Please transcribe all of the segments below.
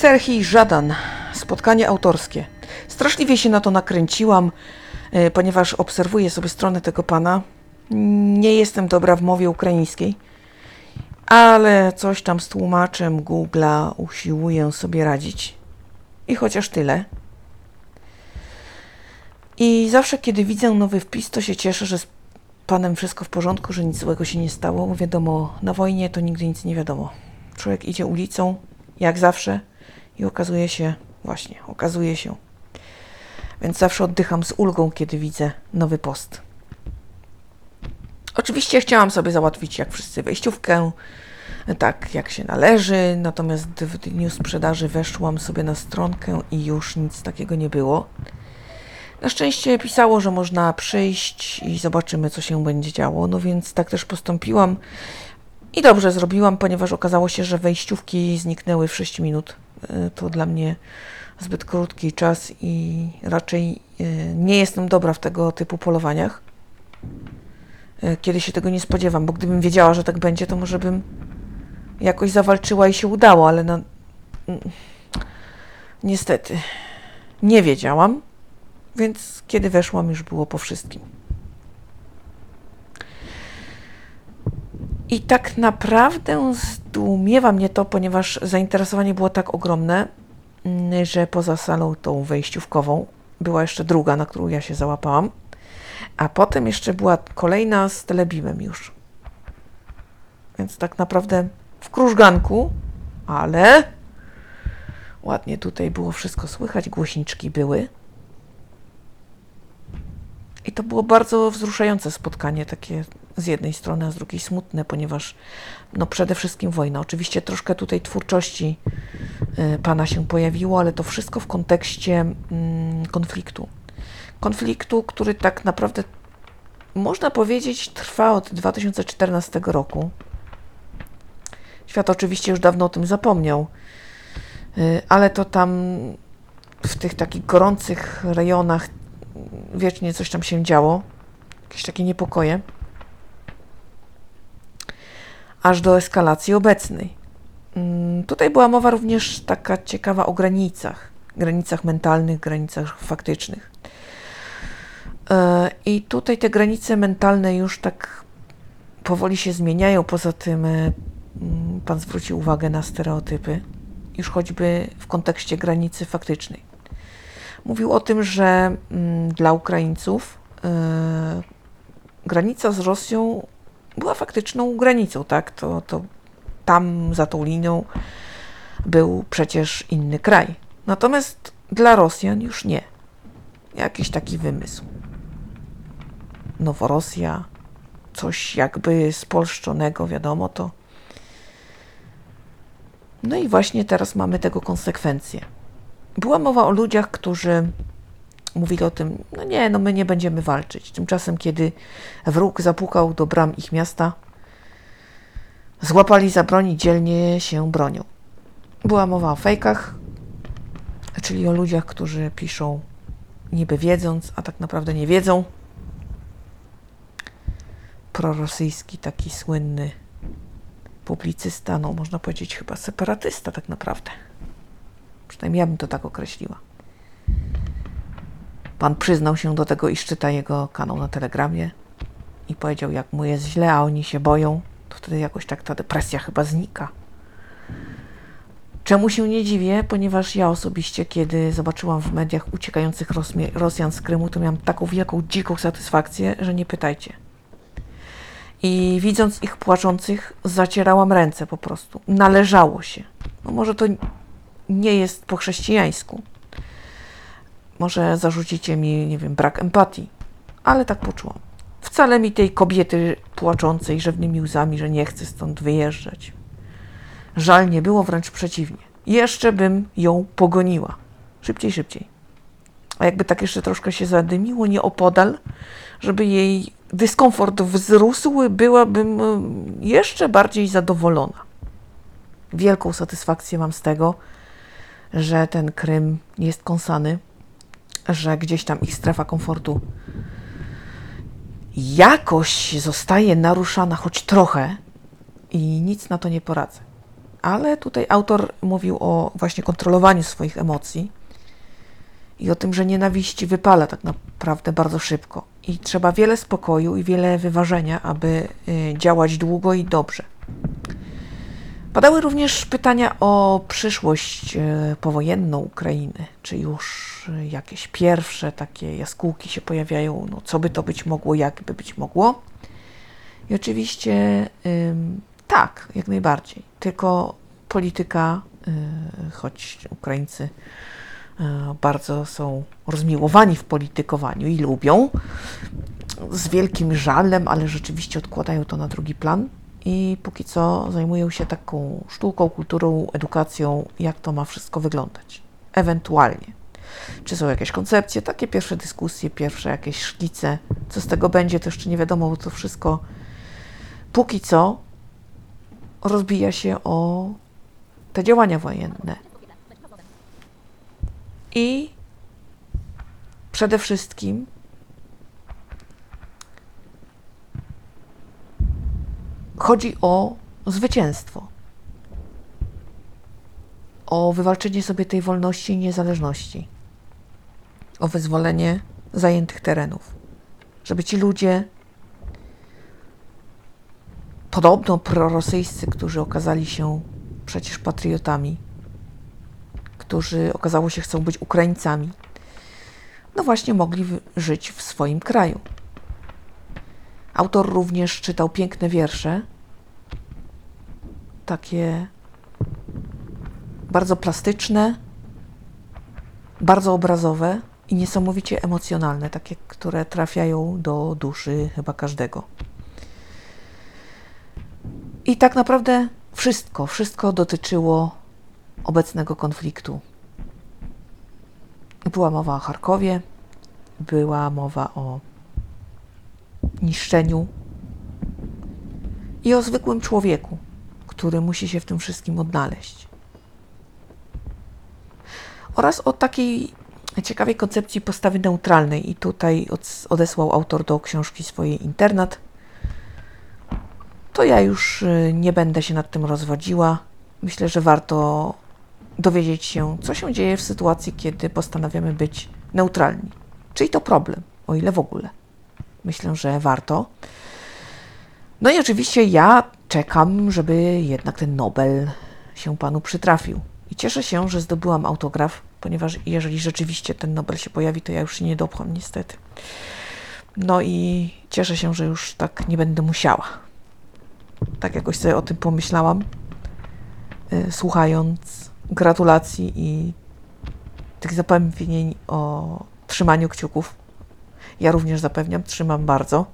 Serhii Żadan. Spotkanie autorskie. Straszliwie się na to nakręciłam, e, ponieważ obserwuję sobie stronę tego pana. Nie jestem dobra w mowie ukraińskiej, ale coś tam z tłumaczem Google'a usiłuję sobie radzić. I chociaż tyle. I zawsze, kiedy widzę nowy wpis, to się cieszę, że z panem wszystko w porządku, że nic złego się nie stało. Wiadomo, na wojnie to nigdy nic nie wiadomo. Człowiek idzie ulicą, jak zawsze, i okazuje się, właśnie, okazuje się. Więc zawsze oddycham z ulgą, kiedy widzę nowy post. Oczywiście chciałam sobie załatwić, jak wszyscy, wejściówkę, tak jak się należy, natomiast w dniu sprzedaży weszłam sobie na stronkę i już nic takiego nie było. Na szczęście pisało, że można przyjść i zobaczymy, co się będzie działo, no więc tak też postąpiłam i dobrze zrobiłam, ponieważ okazało się, że wejściówki zniknęły w 6 minut. Y, To dla mnie zbyt krótki czas i raczej y, nie jestem dobra w tego typu polowaniach. Y, Kiedy się tego nie spodziewam, bo gdybym wiedziała, że tak będzie, to może bym jakoś zawalczyła i się udało, ale no, mm, niestety nie wiedziałam, więc kiedy weszłam, już było po wszystkim. I tak naprawdę zdumiewa mnie to, ponieważ zainteresowanie było tak ogromne, mm, że poza salą tą wejściówkową była jeszcze druga, na którą ja się załapałam, a potem jeszcze była kolejna z telebimem już. Więc tak naprawdę w krużganku, ale ładnie tutaj było wszystko słychać, głośniczki były. I to było bardzo wzruszające spotkanie, takie z jednej strony, a z drugiej smutne, ponieważ no przede wszystkim wojna. Oczywiście troszkę tutaj twórczości y, pana się pojawiło, ale to wszystko w kontekście mm, konfliktu. Konfliktu, który tak naprawdę można powiedzieć trwa od 2014 roku. Świat oczywiście już dawno o tym zapomniał, y, ale to tam w tych takich gorących rejonach wiecznie coś tam się działo, jakieś takie niepokoje, aż do eskalacji obecnej. Mm, Tutaj była mowa również taka ciekawa o granicach, granicach mentalnych, granicach faktycznych. E, I tutaj te granice mentalne już tak powoli się zmieniają. Poza tym e, mm, pan zwrócił uwagę na stereotypy, już choćby w kontekście granicy faktycznej. Mówił o tym, że mm, dla Ukraińców e, granica z Rosją była faktyczną granicą, tak? To, to tam za tą linią był przecież inny kraj. Natomiast dla Rosjan już nie. Jakiś taki wymysł. Noworosja, coś jakby spolszczonego, wiadomo to. No i właśnie teraz mamy tego konsekwencje. Była mowa o ludziach, którzy mówili o tym, no nie, no my nie będziemy walczyć. Tymczasem, kiedy wróg zapukał do bram ich miasta, złapali za broń i dzielnie się bronią. Była mowa o fejkach, czyli o ludziach, którzy piszą niby wiedząc, a tak naprawdę nie wiedzą. Prorosyjski, taki słynny publicysta, no można powiedzieć chyba separatysta tak naprawdę. Przynajmniej ja bym to tak określiła. Pan przyznał się do tego, iż czyta jego kanał na Telegramie i powiedział, jak mu jest źle, a oni się boją, to wtedy jakoś tak ta depresja chyba znika. Czemu się nie dziwię? Ponieważ ja osobiście, kiedy zobaczyłam w mediach uciekających Rosjan z Krymu, to miałam taką wielką, dziką satysfakcję, że nie pytajcie. I widząc ich płaczących, zacierałam ręce po prostu. Należało się. No może to nie jest po chrześcijańsku. Może zarzucicie mi, nie wiem, brak empatii, ale tak poczułam. Wcale mi tej kobiety płaczącej rzewnymi łzami, że nie chce stąd wyjeżdżać. Żal nie było, wręcz przeciwnie. Jeszcze bym ją pogoniła. Szybciej, szybciej. A jakby tak jeszcze troszkę się zadymiło nieopodal, żeby jej dyskomfort wzrósł, byłabym e, jeszcze bardziej zadowolona. Wielką satysfakcję mam z tego, że ten Krym jest kąsany, że gdzieś tam ich strefa komfortu jakoś zostaje naruszana choć trochę i nic na to nie poradzę. Ale tutaj autor mówił o właśnie kontrolowaniu swoich emocji i o tym, że nienawiści wypala tak naprawdę bardzo szybko. I trzeba wiele spokoju i wiele wyważenia, aby y, działać długo i dobrze. Padały również pytania o przyszłość y, powojenną Ukrainy. Czy już jakieś pierwsze takie jaskółki się pojawiają? No, co by to być mogło, jak by być mogło? I oczywiście tak, jak najbardziej. Tylko polityka, y, choć Ukraińcy y, bardzo są rozmiłowani w politykowaniu i lubią, z wielkim żalem, ale rzeczywiście odkładają to na drugi plan. I póki co zajmują się taką sztuką, kulturą, edukacją, jak to ma wszystko wyglądać. Ewentualnie. Czy są jakieś koncepcje, takie pierwsze dyskusje, pierwsze jakieś szkice. Co z tego będzie, to jeszcze nie wiadomo, bo to wszystko póki co rozbija się o te działania wojenne. I przede wszystkim chodzi o zwycięstwo. O wywalczenie sobie tej wolności i niezależności. O wyzwolenie zajętych terenów. Żeby ci ludzie podobno prorosyjscy, którzy okazali się przecież patriotami, którzy okazało się chcą być Ukraińcami, no właśnie mogli żyć w swoim kraju. Autor również czytał piękne wiersze, takie bardzo plastyczne, bardzo obrazowe i niesamowicie emocjonalne, takie, które trafiają do duszy chyba każdego. I tak naprawdę wszystko, wszystko dotyczyło obecnego konfliktu. Była mowa o Charkowie, była mowa o niszczeniu i o zwykłym człowieku, który musi się w tym wszystkim odnaleźć. Oraz o takiej ciekawej koncepcji postawy neutralnej, i tutaj odesłał autor do książki swojej internat to ja już y, nie będę się nad tym rozwodziła. Myślę, że warto dowiedzieć się, co się dzieje w sytuacji, kiedy postanawiamy być neutralni. Czyli to problem, o ile w ogóle. Myślę, że warto. No i oczywiście ja czekam, żeby jednak ten Nobel się panu przytrafił. I cieszę się, że zdobyłam autograf, ponieważ jeżeli rzeczywiście ten Nobel się pojawi, to ja już się nie dopcham, niestety. No i cieszę się, że już tak nie będę musiała tak jakoś sobie o tym pomyślałam, y, słuchając gratulacji i tych zapewnień o trzymaniu kciuków. Ja również zapewniam, trzymam bardzo.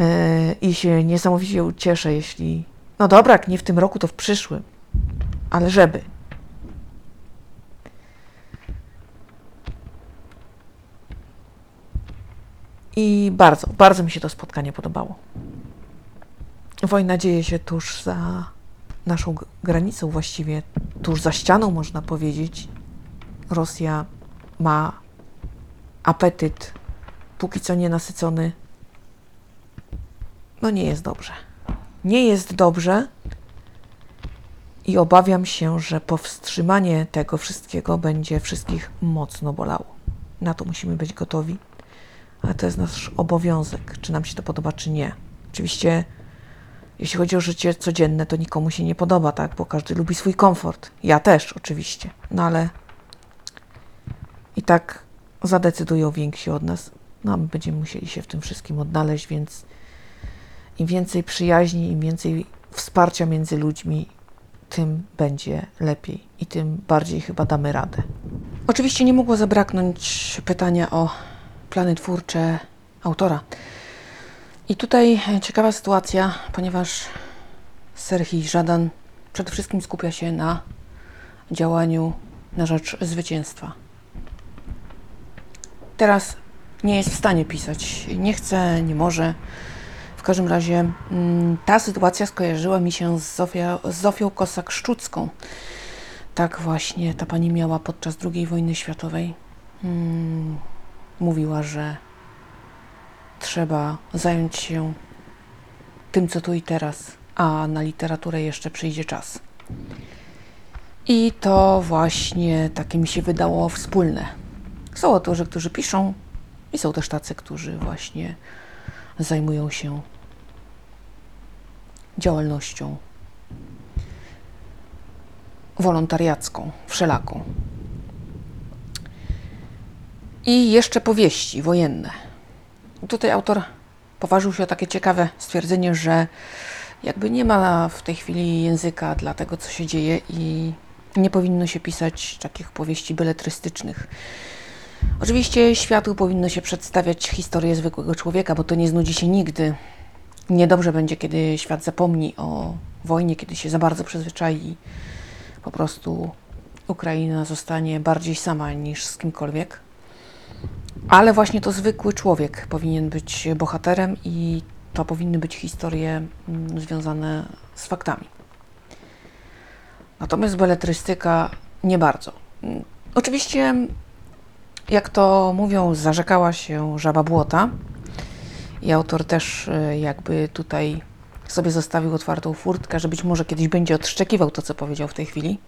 Y, I się niesamowicie cieszę, jeśli. No dobra, nie w tym roku, to w przyszłym. Ale żeby. I bardzo, bardzo mi się to spotkanie podobało. Wojna dzieje się tuż za naszą granicą, właściwie tuż za ścianą, można powiedzieć. Rosja ma apetyt, póki co nienasycony. No nie jest dobrze. Nie jest dobrze i obawiam się, że powstrzymanie tego wszystkiego będzie wszystkich mocno bolało. Na to musimy być gotowi, ale to jest nasz obowiązek, czy nam się to podoba, czy nie. Oczywiście jeśli chodzi o życie codzienne, to nikomu się nie podoba, tak? Bo każdy lubi swój komfort. Ja też, oczywiście. No ale i tak zadecydują więksi od nas. No, my będziemy musieli się w tym wszystkim odnaleźć, więc im więcej przyjaźni, im więcej wsparcia między ludźmi, tym będzie lepiej i tym bardziej chyba damy radę. Oczywiście nie mogło zabraknąć pytania o plany twórcze autora. I tutaj ciekawa sytuacja, ponieważ Serhii Żadan przede wszystkim skupia się na działaniu na rzecz zwycięstwa. Teraz nie jest w stanie pisać. Nie chce, nie może. W każdym razie mm, ta sytuacja skojarzyła mi się z, Zofia, z Zofią Kosak-Szczucką. Tak właśnie ta pani miała podczas II wojny światowej. Hmm, mówiła, że trzeba zająć się tym, co tu i teraz, a na literaturę jeszcze przyjdzie czas. I to właśnie takie mi się wydało wspólne. Są autorzy, którzy piszą, i są też tacy, którzy właśnie zajmują się działalnością wolontariacką, wszelaką. I jeszcze powieści wojenne. Tutaj autor poważył się o takie ciekawe stwierdzenie, że jakby nie ma w tej chwili języka dla tego, co się dzieje i nie powinno się pisać takich powieści beletrystycznych. Oczywiście światu powinno się przedstawiać historię zwykłego człowieka, bo to nie znudzi się nigdy. Niedobrze będzie, kiedy świat zapomni o wojnie, kiedy się za bardzo przyzwyczai. Po prostu Ukraina zostanie bardziej sama niż z kimkolwiek. Ale właśnie to zwykły człowiek powinien być bohaterem i to powinny być historie mm, związane z faktami. Natomiast beletrystyka nie bardzo. Mm, oczywiście, jak to mówią, zarzekała się żaba błota i autor też y, jakby tutaj sobie zostawił otwartą furtkę, że być może kiedyś będzie odszczekiwał to, co powiedział w tej chwili.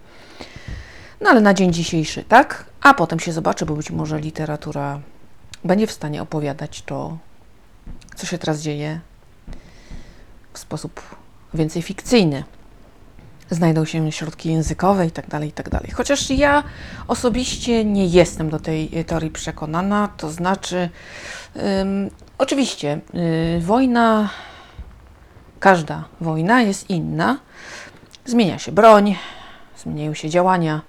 No ale na dzień dzisiejszy tak, a potem się zobaczy, bo być może literatura będzie w stanie opowiadać to, co się teraz dzieje w sposób więcej fikcyjny. Znajdą się środki językowe i tak dalej, i tak. Chociaż ja osobiście nie jestem do tej teorii przekonana, to znaczy, ym, oczywiście, yy, wojna, każda wojna jest inna. Zmienia się broń, zmieniają się działania.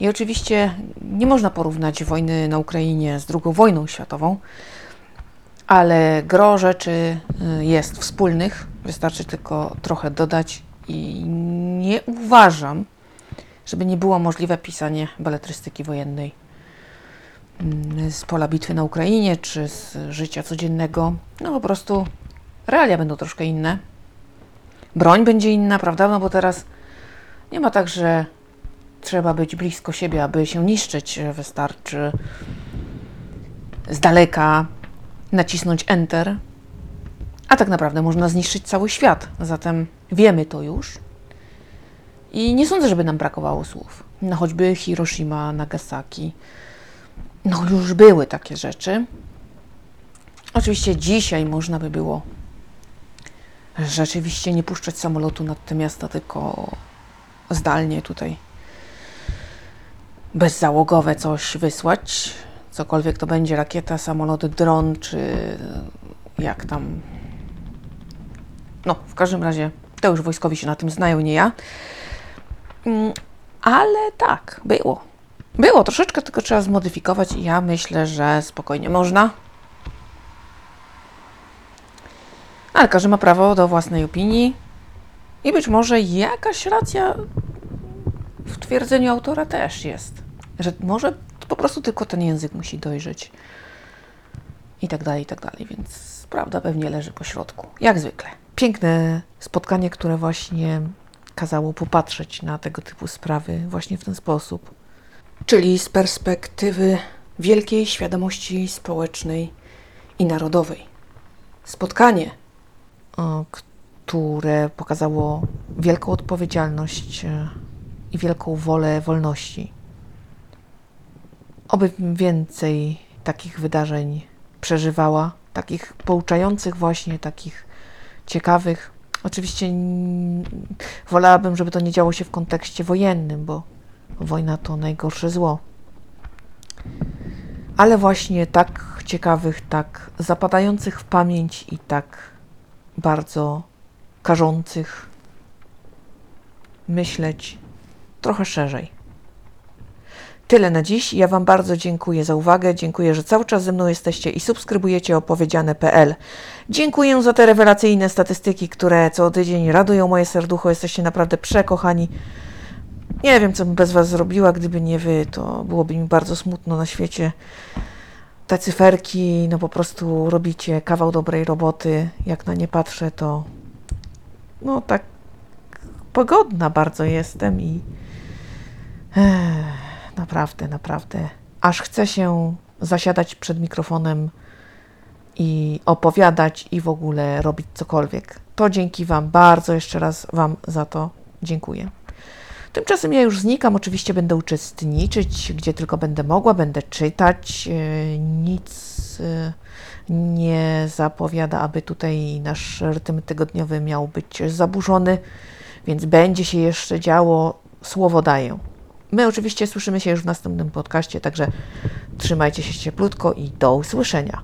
I oczywiście nie można porównać wojny na Ukrainie z II wojną światową, ale gro rzeczy y, jest wspólnych, wystarczy tylko trochę dodać i nie uważam, żeby nie było możliwe pisanie beletrystyki wojennej mm, z pola bitwy na Ukrainie czy z życia codziennego. No po prostu realia będą troszkę inne. Broń będzie inna, prawda? No bo teraz nie ma tak, że trzeba być blisko siebie, aby się niszczyć. Wystarczy z daleka nacisnąć Enter, a tak naprawdę można zniszczyć cały świat. Zatem wiemy to już. I nie sądzę, żeby nam brakowało słów. No choćby Hiroshima, Nagasaki. No już były takie rzeczy. Oczywiście dzisiaj można by było rzeczywiście nie puszczać samolotu nad te miasta, tylko zdalnie tutaj bezzałogowe coś wysłać. Cokolwiek to będzie, rakieta, samolot, dron, czy jak tam. No, w każdym razie to już wojskowi się na tym znają, nie ja. Mm, ale tak, było. Było troszeczkę, tylko trzeba zmodyfikować i ja myślę, że spokojnie można. Ale każdy ma prawo do własnej opinii i być może jakaś racja w twierdzeniu autora też jest, że może po prostu tylko ten język musi dojrzeć i tak dalej, i tak dalej, więc prawda pewnie leży po środku, jak zwykle. Piękne spotkanie, które właśnie kazało popatrzeć na tego typu sprawy właśnie w ten sposób. Czyli z perspektywy wielkiej świadomości społecznej i narodowej. Spotkanie, które pokazało wielką odpowiedzialność e, i wielką wolę wolności. Oby więcej takich wydarzeń przeżywała, takich pouczających, właśnie takich ciekawych. Oczywiście wolałabym, żeby to nie działo się w kontekście wojennym, bo wojna to najgorsze zło. Ale właśnie tak ciekawych, tak zapadających w pamięć i tak bardzo każących myśleć trochę szerzej. Tyle na dziś. Ja Wam bardzo dziękuję za uwagę. Dziękuję, że cały czas ze mną jesteście i subskrybujecie opowiedziane.pl. Dziękuję za te rewelacyjne statystyki, które co tydzień radują moje serducho. Jesteście naprawdę przekochani. Nie wiem, co bym bez Was zrobiła, gdyby nie Wy. To byłoby mi bardzo smutno na świecie. Te cyferki, no po prostu robicie kawał dobrej roboty. Jak na nie patrzę, to no tak pogodna bardzo jestem i Ech, naprawdę, naprawdę, aż chce się zasiadać przed mikrofonem i opowiadać i w ogóle robić cokolwiek. to dzięki Wam bardzo jeszcze raz Wam za to dziękuję. Tymczasem ja już znikam, oczywiście będę uczestniczyć, gdzie tylko będę mogła, będę czytać. Nic yy, nie zapowiada, aby tutaj nasz rytm tygodniowy miał być zaburzony, więc będzie się jeszcze działo, słowo daję. My oczywiście słyszymy się już w następnym podcaście, także trzymajcie się cieplutko i do usłyszenia.